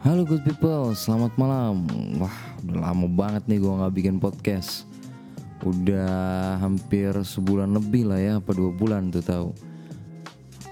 Halo good people, selamat malam. Wah, udah lama banget nih gue nggak bikin podcast. Udah hampir sebulan lebih lah ya, apa dua bulan tuh tahu.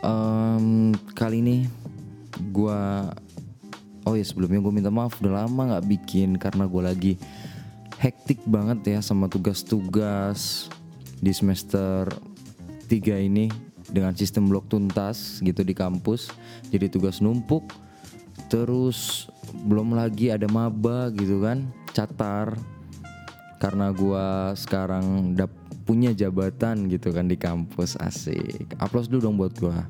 Em, kali ini gue, oh ya sebelumnya gue minta maaf udah lama nggak bikin karena gue lagi hektik banget ya sama tugas-tugas di semester 3 ini dengan sistem blok tuntas gitu di kampus. Jadi tugas numpuk terus belum lagi ada maba gitu kan catar. Karena gua sekarang udah punya jabatan gitu kan di kampus asik. Aplaus dulu dong buat gua.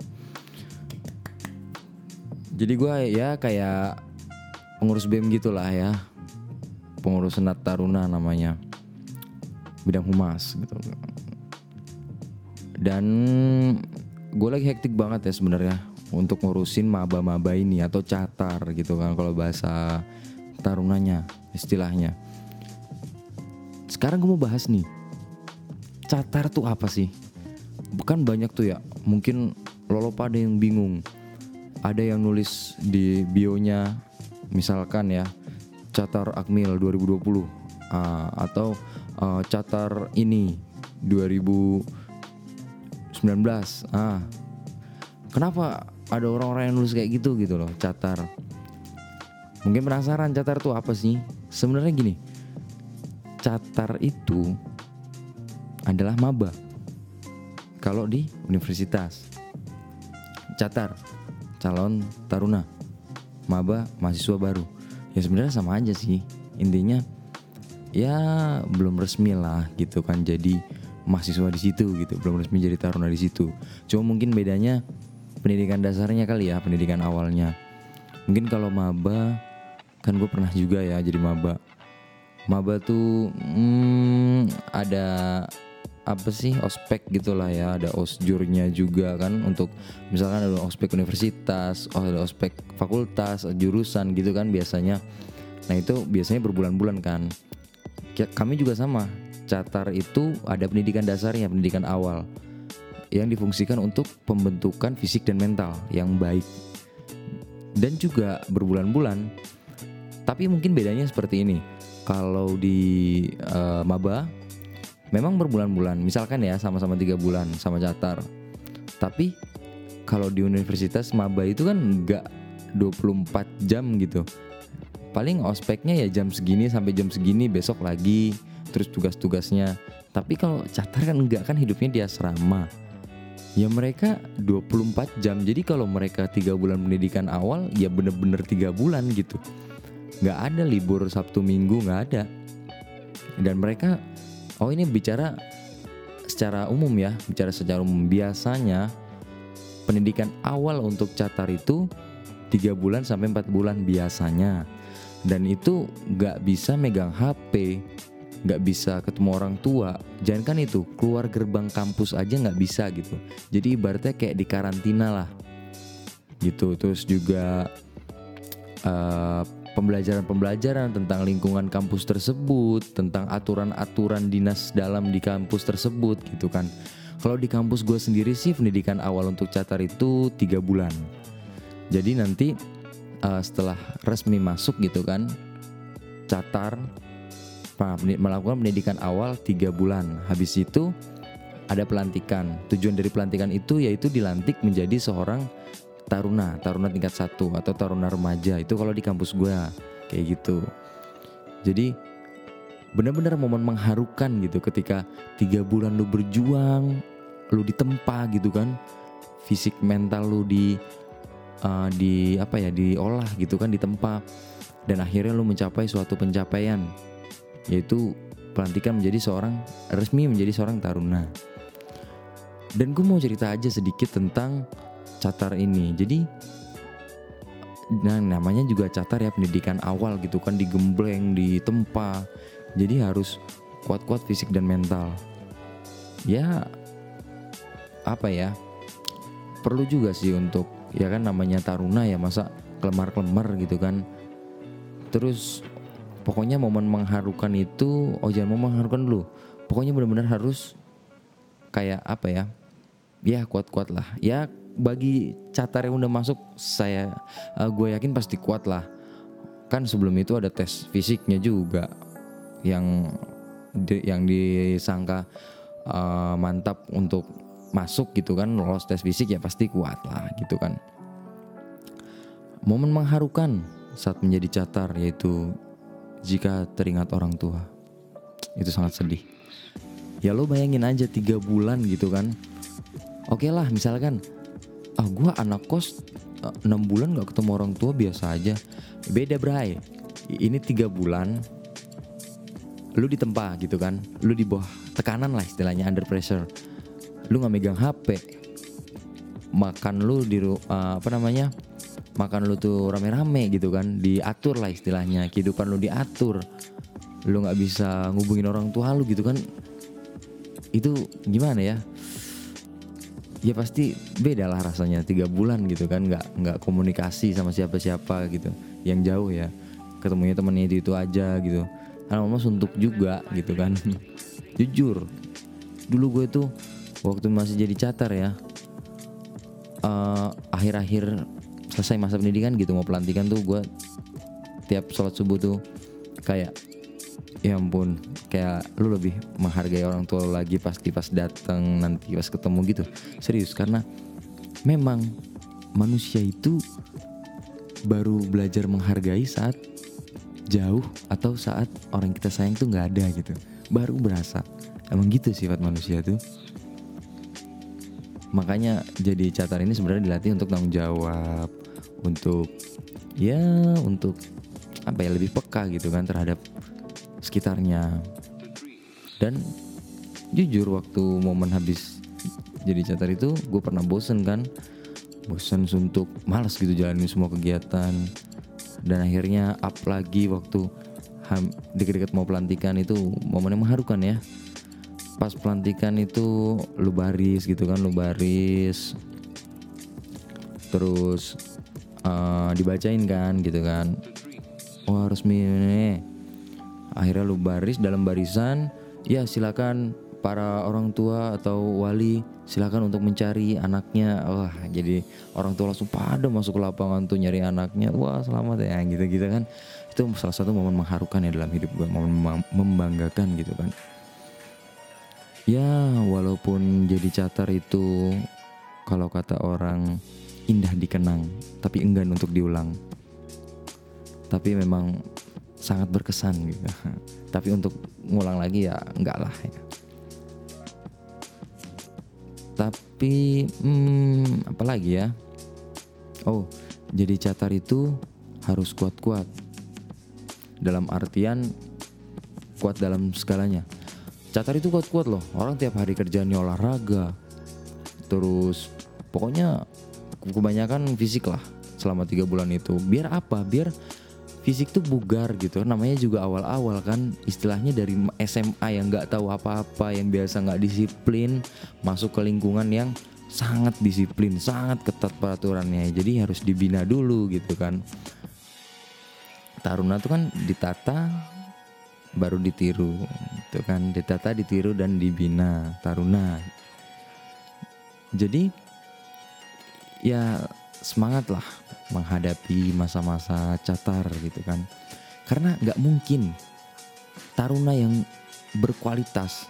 Jadi gua ya kayak pengurus BEM gitulah ya. Pengurus senat taruna namanya. Bidang humas gitu. Dan gue lagi hektik banget ya sebenarnya untuk ngurusin maba-maba ini atau catar gitu kan kalau bahasa tarunanya istilahnya. Sekarang gue mau bahas nih, catar tuh apa sih? Bukan banyak tuh ya, mungkin lolo pada yang bingung. Ada yang nulis di bionya, misalkan ya, catar Akmil 2020 ah, atau ah, catar ini 2019. Ah, kenapa ada orang-orang yang nulis kayak gitu gitu loh catar. Mungkin penasaran catar tuh apa sih? Sebenarnya gini catar itu adalah maba. Kalau di universitas catar calon taruna maba mahasiswa baru. Ya sebenarnya sama aja sih. Intinya ya belum resmi lah gitu kan jadi mahasiswa di situ gitu belum resmi jadi taruna di situ. Cuma mungkin bedanya pendidikan dasarnya kali ya pendidikan awalnya. Mungkin kalau maba kan gue pernah juga ya jadi maba. Maba tuh hmm, ada apa sih ospek gitulah ya ada osjurnya juga kan untuk misalkan ada ospek universitas oh ada ospek fakultas jurusan gitu kan biasanya. Nah itu biasanya berbulan-bulan kan. Kami juga sama catar itu ada pendidikan dasarnya pendidikan awal yang difungsikan untuk pembentukan fisik dan mental yang baik dan juga berbulan-bulan. Tapi mungkin bedanya seperti ini. Kalau di eh, maba memang berbulan-bulan, misalkan ya sama-sama tiga bulan sama catar. Tapi kalau di universitas maba itu kan nggak 24 jam gitu. Paling ospeknya ya jam segini sampai jam segini besok lagi terus tugas-tugasnya. Tapi kalau catar kan enggak kan hidupnya di asrama ya mereka 24 jam. Jadi kalau mereka tiga bulan pendidikan awal ya bener-bener tiga bulan gitu. Nggak ada libur sabtu minggu nggak ada. Dan mereka oh ini bicara secara umum ya bicara secara umum. Biasanya pendidikan awal untuk catar itu tiga bulan sampai empat bulan biasanya. Dan itu nggak bisa megang HP nggak bisa ketemu orang tua. Jangan kan itu keluar gerbang kampus aja nggak bisa gitu. Jadi ibaratnya kayak di karantina lah. Gitu. Terus juga eh, pembelajaran-pembelajaran tentang lingkungan kampus tersebut tentang aturan-aturan dinas dalam di kampus tersebut gitu kan. Kalau di kampus gue sendiri sih pendidikan awal untuk catar itu tiga bulan. Jadi nanti eh, setelah resmi masuk gitu kan catar Melakukan pendidikan awal tiga bulan. Habis itu ada pelantikan. Tujuan dari pelantikan itu yaitu dilantik menjadi seorang taruna, taruna tingkat satu atau taruna remaja. Itu kalau di kampus gue kayak gitu. Jadi benar-benar momen mengharukan gitu ketika tiga bulan lu berjuang, lu ditempa gitu kan, fisik mental lu di uh, di apa ya diolah gitu kan ditempa dan akhirnya lu mencapai suatu pencapaian yaitu pelantikan menjadi seorang resmi menjadi seorang taruna. Dan gue mau cerita aja sedikit tentang catar ini. Jadi nah namanya juga catar ya pendidikan awal gitu kan digembleng, ditempa. Jadi harus kuat-kuat fisik dan mental. Ya apa ya? Perlu juga sih untuk ya kan namanya taruna ya masa kelemar-kelemar gitu kan. Terus pokoknya momen mengharukan itu oh jangan mau mengharukan dulu. Pokoknya benar-benar harus kayak apa ya? Ya kuat-kuat lah. Ya bagi catar yang udah masuk saya gue yakin pasti kuat lah. Kan sebelum itu ada tes fisiknya juga yang di, yang disangka uh, mantap untuk masuk gitu kan. Lolos tes fisik ya pasti kuat lah gitu kan. Momen mengharukan saat menjadi catar yaitu jika teringat orang tua. Itu sangat sedih. Ya lo bayangin aja tiga bulan gitu kan. Oke okay lah misalkan ah gue anak kos eh, enam bulan gak ketemu orang tua biasa aja. Beda bray. Ini tiga bulan lu ditempa gitu kan. Lu di bawah tekanan lah istilahnya under pressure. Lu nggak megang HP makan lu di uh, apa namanya makan lu tuh rame-rame gitu kan. Diatur lah istilahnya. Kehidupan lu diatur. Lu nggak bisa ngubungin orang tua lu gitu kan. Itu gimana ya? Ya pasti beda lah rasanya. Tiga bulan gitu kan. Nggak nggak komunikasi sama siapa-siapa gitu. Yang jauh ya. Ketemunya temennya itu itu aja gitu. Karena mama suntuk juga gitu kan. Jujur. Dulu gue tuh waktu masih jadi catar ya uh, akhir-akhir selesai masa pendidikan gitu mau pelantikan tuh gue tiap sholat subuh tuh kayak ya ampun kayak lu lebih menghargai orang tua lagi pasti pas datang nanti pas ketemu gitu. Serius karena memang manusia itu baru belajar menghargai saat jauh atau saat orang kita sayang tuh nggak ada gitu. Baru berasa. Emang gitu sifat manusia tuh. Makanya jadi catar ini sebenarnya dilatih untuk tanggung jawab untuk ya untuk apa ya lebih peka gitu kan terhadap sekitarnya. Dan jujur waktu momen habis jadi catar itu gue pernah bosen kan. Bosen suntuk malas gitu jalanin semua kegiatan. Dan akhirnya up lagi waktu deket-deket mau pelantikan itu momen yang mengharukan ya. Pas pelantikan itu lu baris gitu kan lu baris. Terus uh, dibacain kan gitu kan. Wah resmi nih akhirnya lu baris dalam barisan. Ya silakan para orang tua atau wali silakan untuk mencari anaknya. Wah jadi orang tua langsung pada masuk ke lapangan tuh nyari anaknya. Wah selamat ya gitu gitu kan. Itu salah satu momen mengharukan ya dalam hidup gue momen membanggakan gitu kan. Ya, walaupun jadi catar itu kalau kata orang indah dikenang, tapi enggan untuk diulang. Tapi memang sangat berkesan gitu. tapi untuk ngulang lagi ya enggak lah ya. Tapi hmm, apalagi ya? Oh, jadi catar itu harus kuat-kuat. Dalam artian kuat dalam segalanya Catar itu kuat-kuat loh. Orang tiap hari kerjanya olahraga. Terus pokoknya kebanyakan fisik lah selama tiga bulan itu. Biar apa? Biar fisik tuh bugar gitu. Namanya juga awal-awal kan istilahnya dari SMA yang nggak tahu apa-apa, yang biasa nggak disiplin, masuk ke lingkungan yang sangat disiplin, sangat ketat peraturannya. Jadi harus dibina dulu gitu kan. Taruna tuh kan ditata baru ditiru itu kan ditata ditiru dan dibina taruna jadi ya semangat lah menghadapi masa-masa catar gitu kan. Karena nggak mungkin taruna yang berkualitas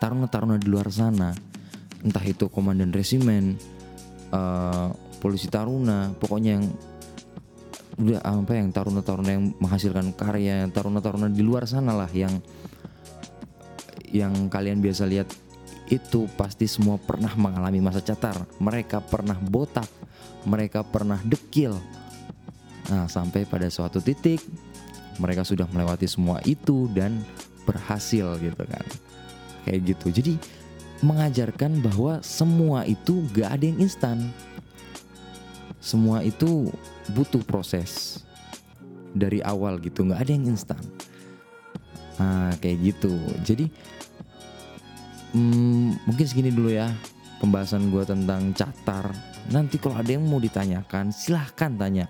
taruna-taruna di luar sana entah itu komandan resimen uh, polisi taruna pokoknya yang udah apa yang taruna-taruna yang menghasilkan karya taruna-taruna di luar sana lah yang yang kalian biasa lihat itu pasti semua pernah mengalami masa catar. Mereka pernah botak mereka pernah dekil. Nah sampai pada suatu titik mereka sudah melewati semua itu dan berhasil gitu kan. Kayak gitu. Jadi mengajarkan bahwa semua itu gak ada yang instan. Semua itu butuh proses. Dari awal gitu nggak ada yang instan. Nah kayak gitu. Jadi hmm, mungkin segini dulu ya pembahasan gue tentang catar nanti kalau ada yang mau ditanyakan silahkan tanya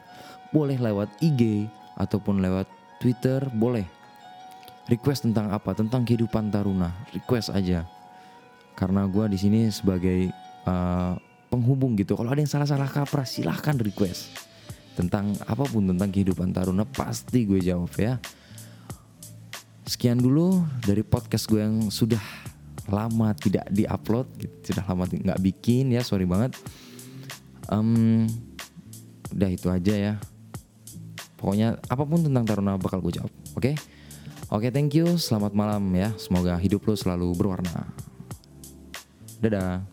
boleh lewat IG ataupun lewat Twitter boleh request tentang apa tentang kehidupan taruna request aja karena gue di sini sebagai uh, penghubung gitu. Kalau ada yang salah-salah kaprah silahkan request. tentang apa pun tentang kehidupan Taruna pasti gue jawab ya. Sekian dulu dari podcast gue yang sudah lama tidak diupload, gitu. sudah lama nggak bikin ya, sorry banget. Um, udah itu aja ya. Pokoknya apa pun tentang Taruna bakal gue jawab, oke? Okay? Oke, okay, thank you. Selamat malam ya. Semoga hidup lo selalu berwarna. Dadah.